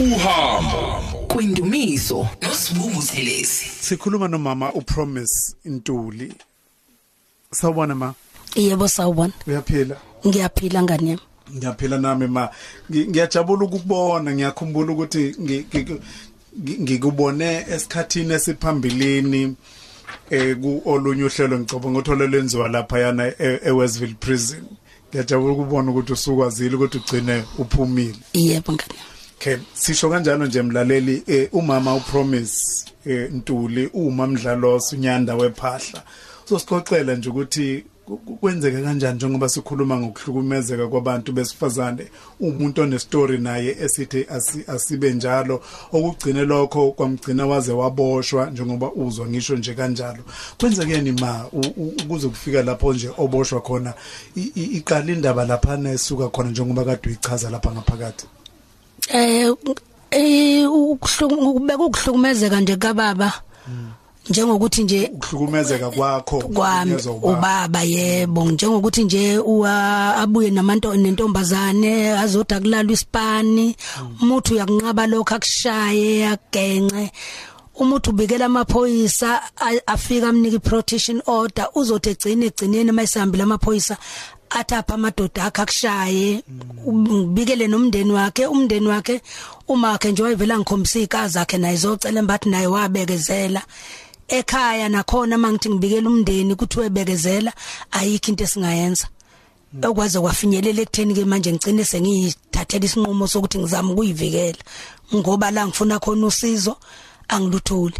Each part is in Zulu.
uhambo kwindumiso. Nosibuku thelezi sikhuluma nomama upromise Ntuli. Sawubona ma. Yebo sawubona. uyaphila? Ngiyaphila ngani yami. ngiyaphila nami ma. Ngi- ngiyajabula ukukubona ngiyakhumbula ukuthi ngi- ngi- ngi- ngikubone esikhathini esiphambilini eh ku olunye uhlelo ngicabanga ukuthi olwenziwa lapha yana e- eWestville prison. Ngiyajabula ukubona ukuthi usukwazile ukuthi ugcine uphumile. Yebo ngani. Yami. Okay, sisho kanjalo nje mlaleli eh, umama upromise eh, Ntuli uma mdlalo sunyanda wephahla. So sixoxela nje ukuthi ku- ku- kwenzeka kanjani njengoba sikhuluma ngokuhlukumezeka kwabantu besifazane umuntu one story naye esithi asi- asibe njalo okugcine lokho kwamgcina waze waboshwa njengoba uzwa ngisho nje kanjalo kwenzekeni ma u- u- ukuze kufika lapho nje oboshwa khona i- i- iqala indaba lapha nesuka khona njengoba kade uyichaza lapha ngaphakathi Eh eh ukubeka ukuhlukumezeka nje kababa. Njengokuthi nje ukuhlukumezeka kwakho ukuhlukunyezwa ubaba. yebo njengokuthi nje uwa abuye namanto nentombazane azoda kulalwa isipani umuntu uyakunqaba lokho akushaye agence umuntu ubikela amaphoyisa afika amnika protection order uzothi egcine egcineni mayisambile amaphoyisa athapha amadoda akhe akushaye ubikele nomndeni wakhe umndeni wakhe uma wakhe nje wayevela ngikhombisa ikazi zakhe naye izocela embathi naye wabekezela. Ekhaya nakhona mangithi ngibikela umndeni ukuthi webekezela ayikho into esingayenza. Okwaze kwafinyelela ekutheni ke manje ngicine sengiyithathela isinqumo sokuthi ngizama ukuyivikela ngoba la ngifuna khona usizo angilutholi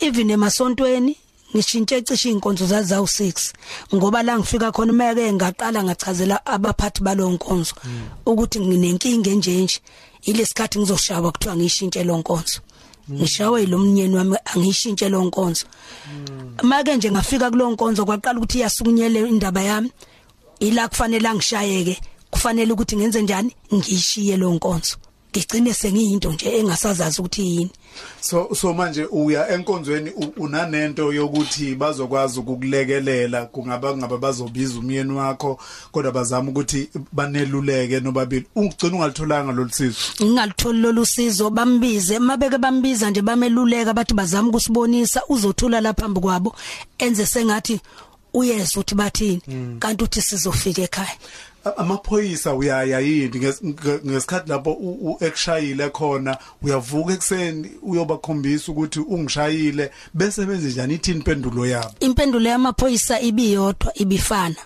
even emasontweni ngishintshe cishe inkonzo zazawu 6 ngoba la ngifika khona meke ngaqala ngachazela abaphathi balonkonzo ukuthi nginenkinga enje nje. Ilesikhathi ngizoshawa kuthiwa ngishintshe lonkonzo ngishawe lo mnyeni wami angishintshe lo nkonzo. Make nje ngafika kulo nkonzo kwaqala ukuthi iyasukunyele indaba yami. Ila kufanele angishayeke kufanele ukuthi ngenze njani? Ngishiye lo nkonzo. Ngigcine sengiyinto nje engasazazi ukuthi yini. So so manje uya enkonzweni u- unanento yokuthi bazokwazi ukukulekelela kungaba ngaba bazobiza umyeni wakho kodwa bazama ukuthi baneluleke nobabili. Ungigcina ungalitholanga lolusizo ngingalitholi lolu sizo bambize. Mabeke bambiza nje bameluleka bathi bazama ukusibonisa uzothula lapha phambi kwabo. Enze sengathi uyezwa ukuthi bathini? Kanti uthi sizofika ekhaya. A- amaphoyisa uyaya yini nges- nge- ngesikhathi lapho u- u- ekushayile khona uyavuka ekseni uyobakhombisa ukuthi ungishayile bese benze njani ithini impendulo yabo? Impendulo yamaphoyisa ibiyodwa ibifana.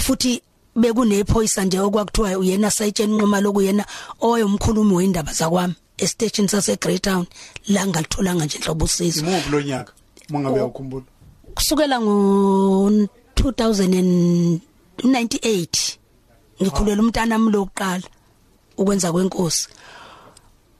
Futhi bekunephoyisa nje okwakuthiwa uyena sayitsheni nqoma lokuyena oyomkhulumi weindaba zakwami estation sase Greytown la ngalitholanga nje inhlobo usizo. Imuphi lo nyaka mangabe uyakhumbula kusukela ngo 2098 ngikhulela umntana wami lokuqala ukwenza kwenkosi.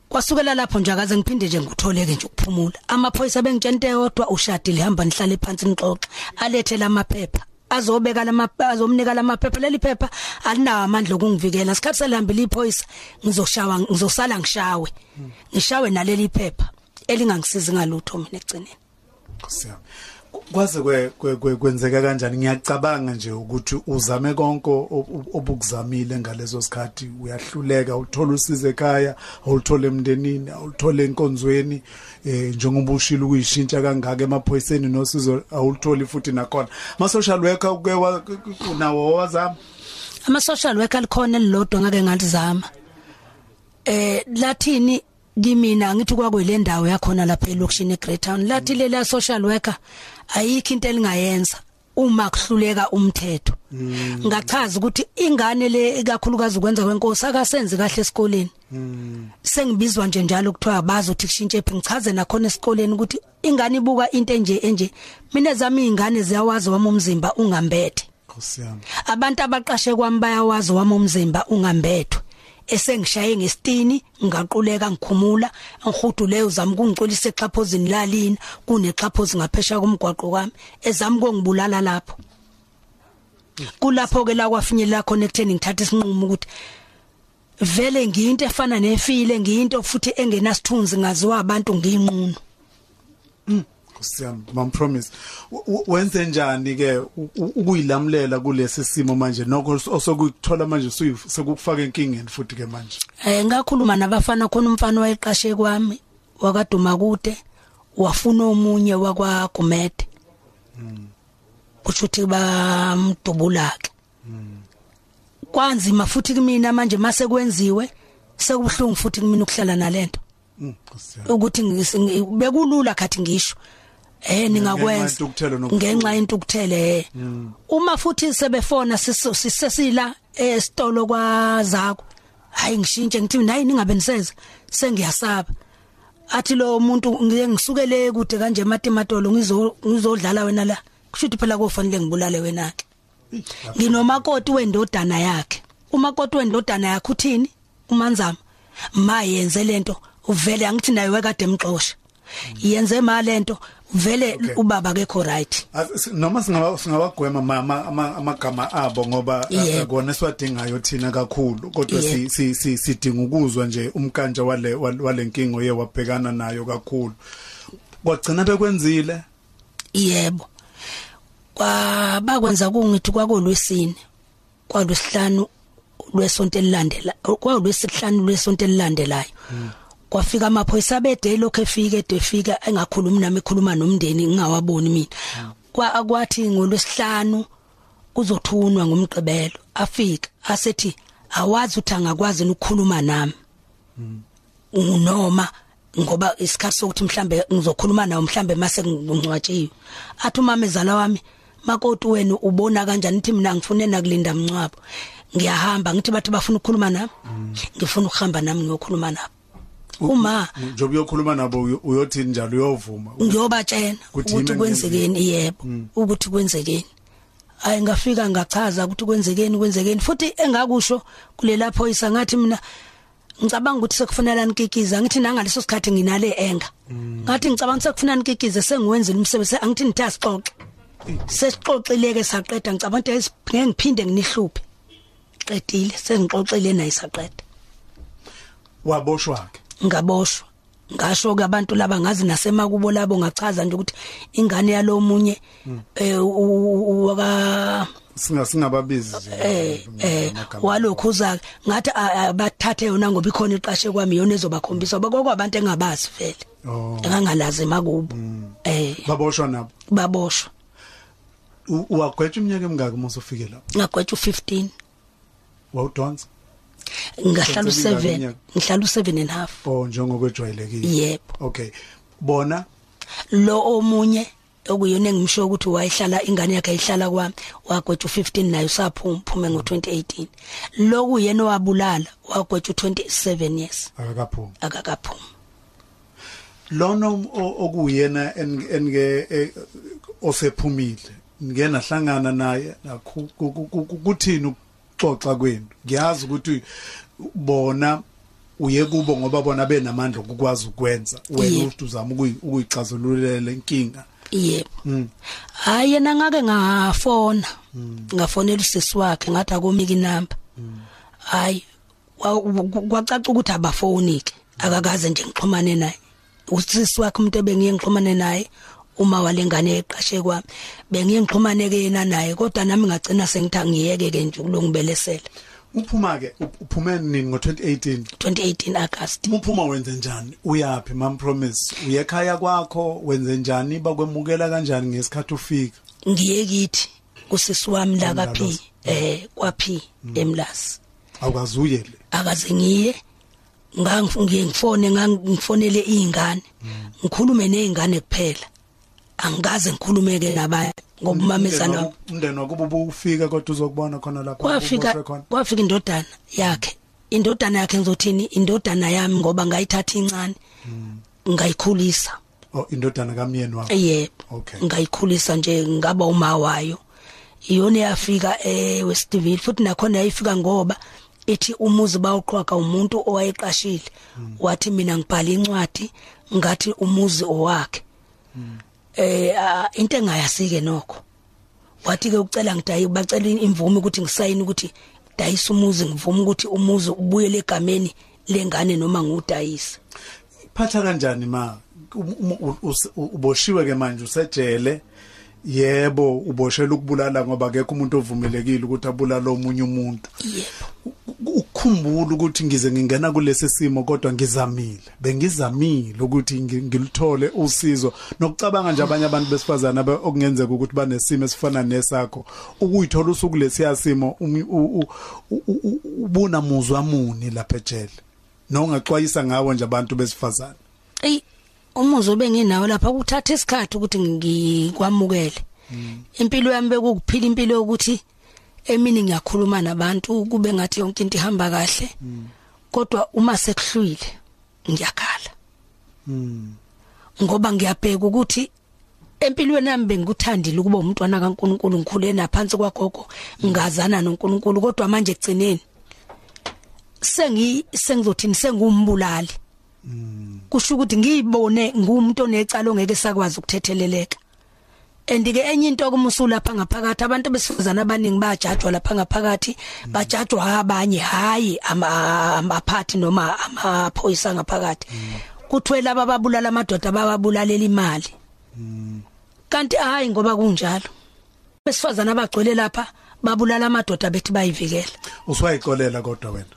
Kwasukela lapho nje akaze ngiphinde nje ngutholeke nje ukuphumula. Amaphoyisa bengitshente yodwa ushadile hamba nihlale phansi nixoxe alethe lamaphepha azobeka lamaphepha azomnika lamaphepha leli phepha alinawo amandla okungivikela. Isikhathi selihambile iphoyisa ngizoshawa ngizosala ngishawe. Ngishawe naleli phepha elingangisizi ngalutho mina egcineni Nkosi yami. Kwaze kwe kwe- kwe- kwenzeka kanjani? Ngiyacabanga nje ukuthi uzame konke o- o- obukuzamile ngalezo sikhathi. Uyahluleka uthola usizo ekhaya awulithole emndenini awulithole enkonzweni. Eh njengoba ushilo ukuyishintsha kangaka emaphoyiseni nosizo awulitholi futhi nakhona. Ma social worker uke wa- nawo wazama ama social worker likhona elilodwa ngake ngalizama. Eh lathini kimina ngithi kwakule ndawo yakhona lapha elokishini eGreytown lathi lela social worker ayikho into elingayenza uma kuhluleka umthetho. Ngachaza ukuthi ingane le ikakhulukazi ukwenza kwenkosi akasenzi kahle esikoleni. Sengibizwa nje njalo kuthiwa bazi ukuthi kushintshe phi. Ngichaze nakhona esikoleni ukuthi ingane ibuka into enje enje. Mina zami izingane ziyawazi wami umzimba ungambethe. Nkosi yami. Abantu abaqashe kwami bayawazi wami umzimba ungambethwe esengishaye ngesitini ngaquleka ngikhumula ngihudule uzama ukungixolisa exhaphozini lalini kunexhaphozi ngaphesha komgwaqo kwami ezama ukungibulala lapho. Kulapho ke la kwafinyelela khona ekutheni ngithatha isinqumo ukuthi vele ngiyinto efana nefile ngiyinto futhi engenasithunzi ngaziwa abantu ngiyinquno. Kusiyami mam promise. Wenze njani ke ukuyilamulela kulesi simo manje? Nokho osokuthola manje sekukufaka enkingeni futhi ke manje. Eh ngakhuluma nabafana khona umfana wayeqashe kwami wakaduma kude wafuna omunye wakwa Gumede kusho ukuthi bamdubulake. Kwanzima futhi kumina manje mase kwenziwe sekubhlungu futhi kumina ukuhlala nalento. Mm, Kusiyami ukuthi bekulula khathi ngisho. Eh ningakwenza. ngenxa yentukuthele eh. Uma futhi sebefona sisesila esitolo kwazakho hayi ngishintshe ngithi nayi ningabe niseza sengiyasaba. Athi lo muntu ngike ngisukele kude kanje ematimatolo ngizo ngizodlala wena la. Kushuthi phela kofanele ngibulale wena ke. Nginomakoti wendodana yakhe. Umakoti wendodana yakhe uthini? Umanzama. Ma yenze lento uvele angithi naye wekade emxosha. Yenze ma lento vele Okay. ubaba kekho right si- noma singaba singabagwema mama ama- amagama abo ngoba Yebo. akona siwadingayo thina kakhulu kodwa si Yebo. si si- sidinga ukuzwa nje umkanje wale wal- walenkingo ye wabhekana nayo kakhulu kwagcina bekwenzile yebo kwa bakwenza kungithi kwakolwesine kwalwesihlanu lwesonto elilandela kwalwesihlanu lwesonto elilandelayo kwafika amaphoyisa bede lokho efika edefika engakhulumi nami ekhuluma nomndeni ngingawaboni mina. Kwa akwathi ngolwesihlanu kuzothunwa ngomgqibelo afika asethi awazi uthi angakwazi ukukhuluma nami. Noma ngoba isikhathi sokuthi mhlambe ngizokhuluma nawe mhlambe mase ngingcwatshiwe. Athi umama ezala wami makoti wena ubona kanjani nithi mina ngifune nakulinda mncwabo ngiyahamba ngithi bathi bafuna ukukhuluma nami? Ngifuna ukuhamba nami ngiyokhuluma nabo. Uma njobe uyokhuluma nabo uyo- uyothi njalo uyovuma ngiyobatshena Ukuthi ukuthi yini kwenzekeni yebo ukuthi kwenzekeni. Hayi ngafika ngachaza ukuthi kwenzekeni kwenzekeni. Futhi engakusho kulela phoyisa ngathi mina ngicabanga ukuthi sekufanele nikikiza ngithi nangaleso sikhathi nginale enga. Ngathi ngicabanga sekufanele nikikize sengiwenzile umsebenzi angithi nithi asixoxe. Sesixoxileke saqeda. Ngicabanga ukuthi ngeke ngiphinde nginihluphe. Qedile sengixoxile naye saqeda. Waboshwa ke ngaboshwa. Ngasho ke abantu laba ngazi nasemakubo labo ngachaza nje ukuthi ingane yalomunye eh u- u- waka singa singababizi nje eh eh amagama. walokhuza ngathi a- a- bathathe yona ngoba ikhona iqashe kwami yona ezobakhombisa bakho abantu engabazi vele. Oh. engangalazi makubo eh. Baboshwa nabo? Baboshwa. U- uwagwetshwa iminyaka emingaki uma usufike lapho ngagwetshwa u15 wawudonsa ngahlala Senze u7 iminyaka. ngihlala u7 and half. Oh njengokwejwayelekile. Yebo. Okay. Bona? Lo omunye okuyona engimisho ukuthi wayihlala ingane yakhe ayihlala kwami wagwetshwa u15 naye usaphuma phume ngo2018 lo kuyena owabulala wagwetshwa u27 years akakaphumi. Akakaphuma lona okuyena en- enike eh, osephumile ngena hlangana naye kuthini ukuxoxa kwenu. Ngiyazi ukuthi bona uye kubo ngoba bona benamandla okukwazi ukwenza. Wena Yebo. uthi uzama ukuyi- ukuyixazululela inkinga. Yebo. Mm. hayi yena ngake ngafona. Ngafonela usisi wakhe ngathi akomiki number hayi wa- ku- kwacaca ukuthi abafonike akakaze nje ngixhumane naye. Usisi wakhe umuntu ebengiye ngixhumane naye uma walengane eqashe kwami bengiye ngixhumane ke yena naye kodwa nami ngagcina sengithi angiyeke ke nje kulongibelesela uphuma ke up- uphume nini ngo2018 2018 August. Uphuma wenze njani? Uyapi mam promise? Uye ekhaya kwakho wenze njani? Bakwemukela kanjani ngesikhathi ufika? Ngiye kithi kusisi wami la kaphi eh kwaphi emlasi awukazuye le akaze ngiye ngangiye ngifone ngangifonele izingane ngikhulume nezingane kuphela. Angikaze ngikhulumeke nabanye ngoba umamezana umndeni wakubo ubufika kodwa uzokubona khona lapha kwafika uboshwe khona. kwafika indodana yakhe. Indodana yakhe ngizothini? Indodana yami ngoba ngayithatha incane ngayikhulisa. Oh indodana kamyeni wakho? Yebo. Okay. ngayikhulisa nje ngaba uma wayo. Iyona yafika eh Westville futhi nakhona yayifika ngoba ethi umuzi bawuqhwaqa umuntu owayeqashile. Wathi mina ngibhala incwadi ngathi umuzi owakhe. Eh ah, into engayasike nokho wathi ke ucela ngidayi bacela imvume ukuthi ngisayine ukuthi dayisa umuzi ngivume ukuthi umuzi ubuyele egameni lengane noma ngudayisa ikuphatha kanjani ma? Um- um- uboshiwe ke manje usejele. Yebo uboshela ukubulala ngoba akekho umuntu ovumelekile ukuthi abulale omunye umuntu. Yebo ukukhumbula ukuthi ngize ngingena kulesi simo kodwa ngizamile. Bengizamile ukuthi ngi- ngilithole usizo. Nokucabanga nje abanye abantu besifazana okungenzeka ukuthi banesimo esifana nesakho. Ukuyithola usuku lesiya simo ubuna muzwa muni lapha ejele? Nongaxwayisa ngawo nje abantu besifazana ey umuzo benginawo lapha kuthatha isikhathi ukuthi ngikwamukele impilo yami bekukuphila impilo yokuthi emini ngiyakhuluma nabantu kube ngathi yonke into ihamba kahle. Kodwa uma sekuhlwile ngiyakhala. Ngoba ngiyabheka ukuthi empilweni yami bengikuthandile ukuba umntwana kaNkuluNkulu ngikhule naphansi kwagogo ngazana noNkuluNkulu. Kodwa manje egcineni sengi sengizothini? Sengumbulali kusho ukuthi ngiyibone ngumuntu onecala ongeke sakwazi ukuthetheleleka. Andike enye into okumusula lapha ngaphakathi abantu besifazana abaningi bajajwa lapha ngaphakathi bajajwa abanye hayi ama- amaphathi noma amaphoyisa ngaphakathi. Kuthiwe laba babulala amadoda bababulalela imali. Kanti hayi ngoba kunjalo. Besifazana abagcwele lapha babulala amadoda bethi bayivikela uswayixolela kodwa wena?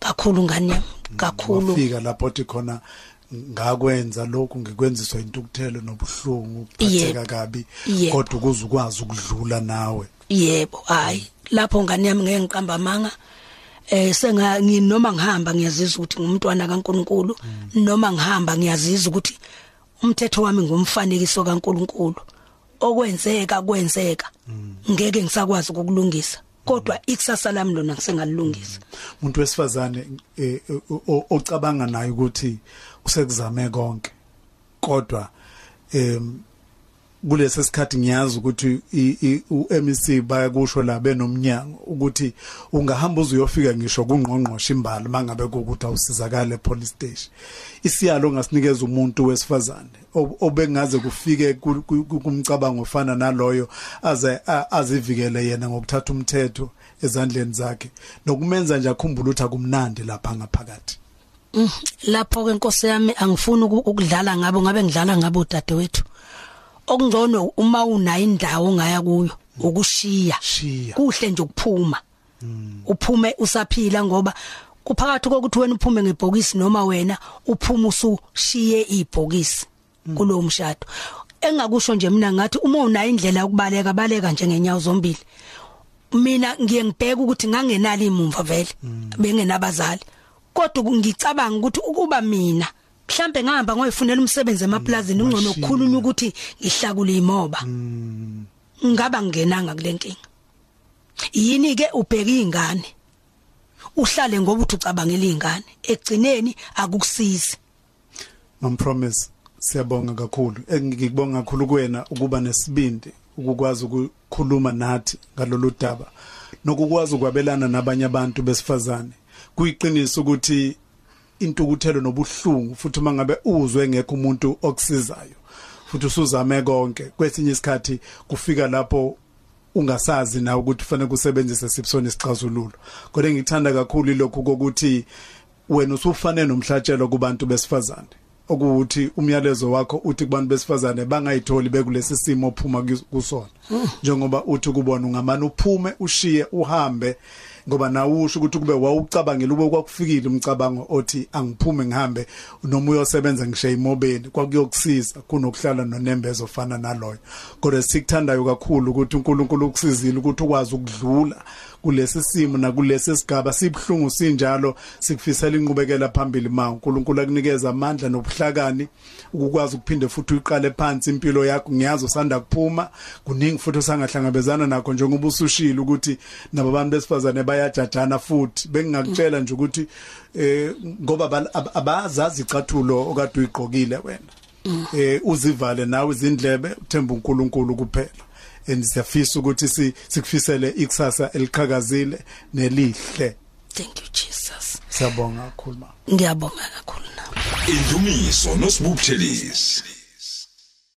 Kakhulu ngani kakhulu. Wafika lapho othi khona ngakwenza lokhu ngikwenziswa intukuthelo nobuhlungu ukuphatheka Yebo. kabi kodwa ukuze ukwazi ukudlula nawe. Yebo hayi lapho ngani yami ngeke ngiqamba amanga eh senga nginoma ngihamba ngiyazizwa ukuthi ngumntwana kaNkuluNkulu noma ngihamba ngiyazizwa ukuthi umthetho wami ngumfanekiso kaNkuluNkulu. Okwenzeka kwenzeka. Ngeke ngisakwazi ukukulungisa kodwa ikusasa lami lona ngisengalilungisa umuntu wesifazane eh, ocabanga naye ukuthi usekuzame konke. Kodwa em kulesi sikhathi ngiyazi ukuthi uMEC bayakusho la benomnyango ukuthi ungahamba uzuyofika ngisho kungqongqoshe imbali mangabe ukuthi awusizakala epolice station. Isiyalo ongasinikeza umuntu wesifazane ob- obengaze kufike ku- ku- ku- kumcabango ofana naloyo aze azivikele yena ngokuthatha umthetho ezandleni zakhe. Nokumenza nje akhumbule ukuthi akumnandi lapha ngaphakathi. Lapho ke inkosi yami angifuni uku- ukudlala ngabo ngabe ngidlala ngabo dadewethu. Okungcono uma unayo indawo ongaya kuyo ukushiya. Shiya. kuhle nje ukuphuma. Uphume usaphila ngoba kuphakathi kokuthi wena uphume ngebhokisi noma wena uphuma usushiye ibhokisi kulowo mshado. Engakusho nje mina ngathi uma unayo indlela yokubaleka baleka nje ngenyawo zombili. Mina ngiye ngibheka ukuthi ngangenali imumva vele bengenabazali. Kodwa ngicabanga ukuthi ukuba mina mhlambe ngihamba ngoyifunela umsebenzi emaplazini ungcono Mashini. ukukhulunywa ukuthi ngihlakule imoba. Ngaba ngingenanga kule nkinga? Yini ke ubheka izingane uhlale ngoba uthi ucabangela izingane egcineni akukusizi. Mampromise siyabonga kakhulu. Engikubonga kakhulu kuwena ukuba nesibindi ukukwazi ukukhuluma nathi ngalolu daba nokukwazi ukwabelana nabanye abantu besifazane. Kuyiqiniso ukuthi intukuthelo nobuhlungu futhi mangabe uzwe ngekho umuntu okusizayo futhi usuzame konke kwesinye isikhathi kufika lapho ungasazi na ukuthi kufanele kusebenzise sipsona isixazululo. Kodwa ngithanda kakhulu lokho kokuthi wena usufanele nomhlatshelo kubantu besifazane. Okuthi umyalezo wakho uthi kubantu besifazane bangayitholi bekulesi simo ophuma kus- kusona. Njengoba uthi kubona ungamane uphume ushiye uhambe ngoba nawe usho ukuthi kube wawucabangela ube kwakufikile umcabango othi angiphume ngihambe noma uyosebenza ngishe imobeni kwakuyokusiza kunokuhlala nonembezo ofana naloyo. Kodwa sikuthandayo kakhulu ukuthi uNkulunkulu ukusizile ukuthi ukwazi ukudlula kulesi simo nakulesi sigaba. Sibhlungu sinjalo sikufisela inqubekela phambili ma uNkulunkulu akunikeza amandla nobuhlakani ukukwazi ukuphinde futhi uyiqale phansi impilo yakho. Ngiyazi usanda kuphuma kuningi futhi usangahlangabezana nakho njengoba usushila ukuthi nabo abantu besifazane bayajajana futhi. Bengingakutshela nje ukuthi eh ngoba abazazi icathulo okade uyigqokile wena. Eh uzivale nawe izindlebe uthemba uNkulunkulu kuphela. And siyafisa ukuthi si- sikufisele ikusasa eliqhakazile nelihle. Thank you jesus. Siyabonga kakhulu ma ngiyabonga kakhulu nawe Indumiso nosibuphelezi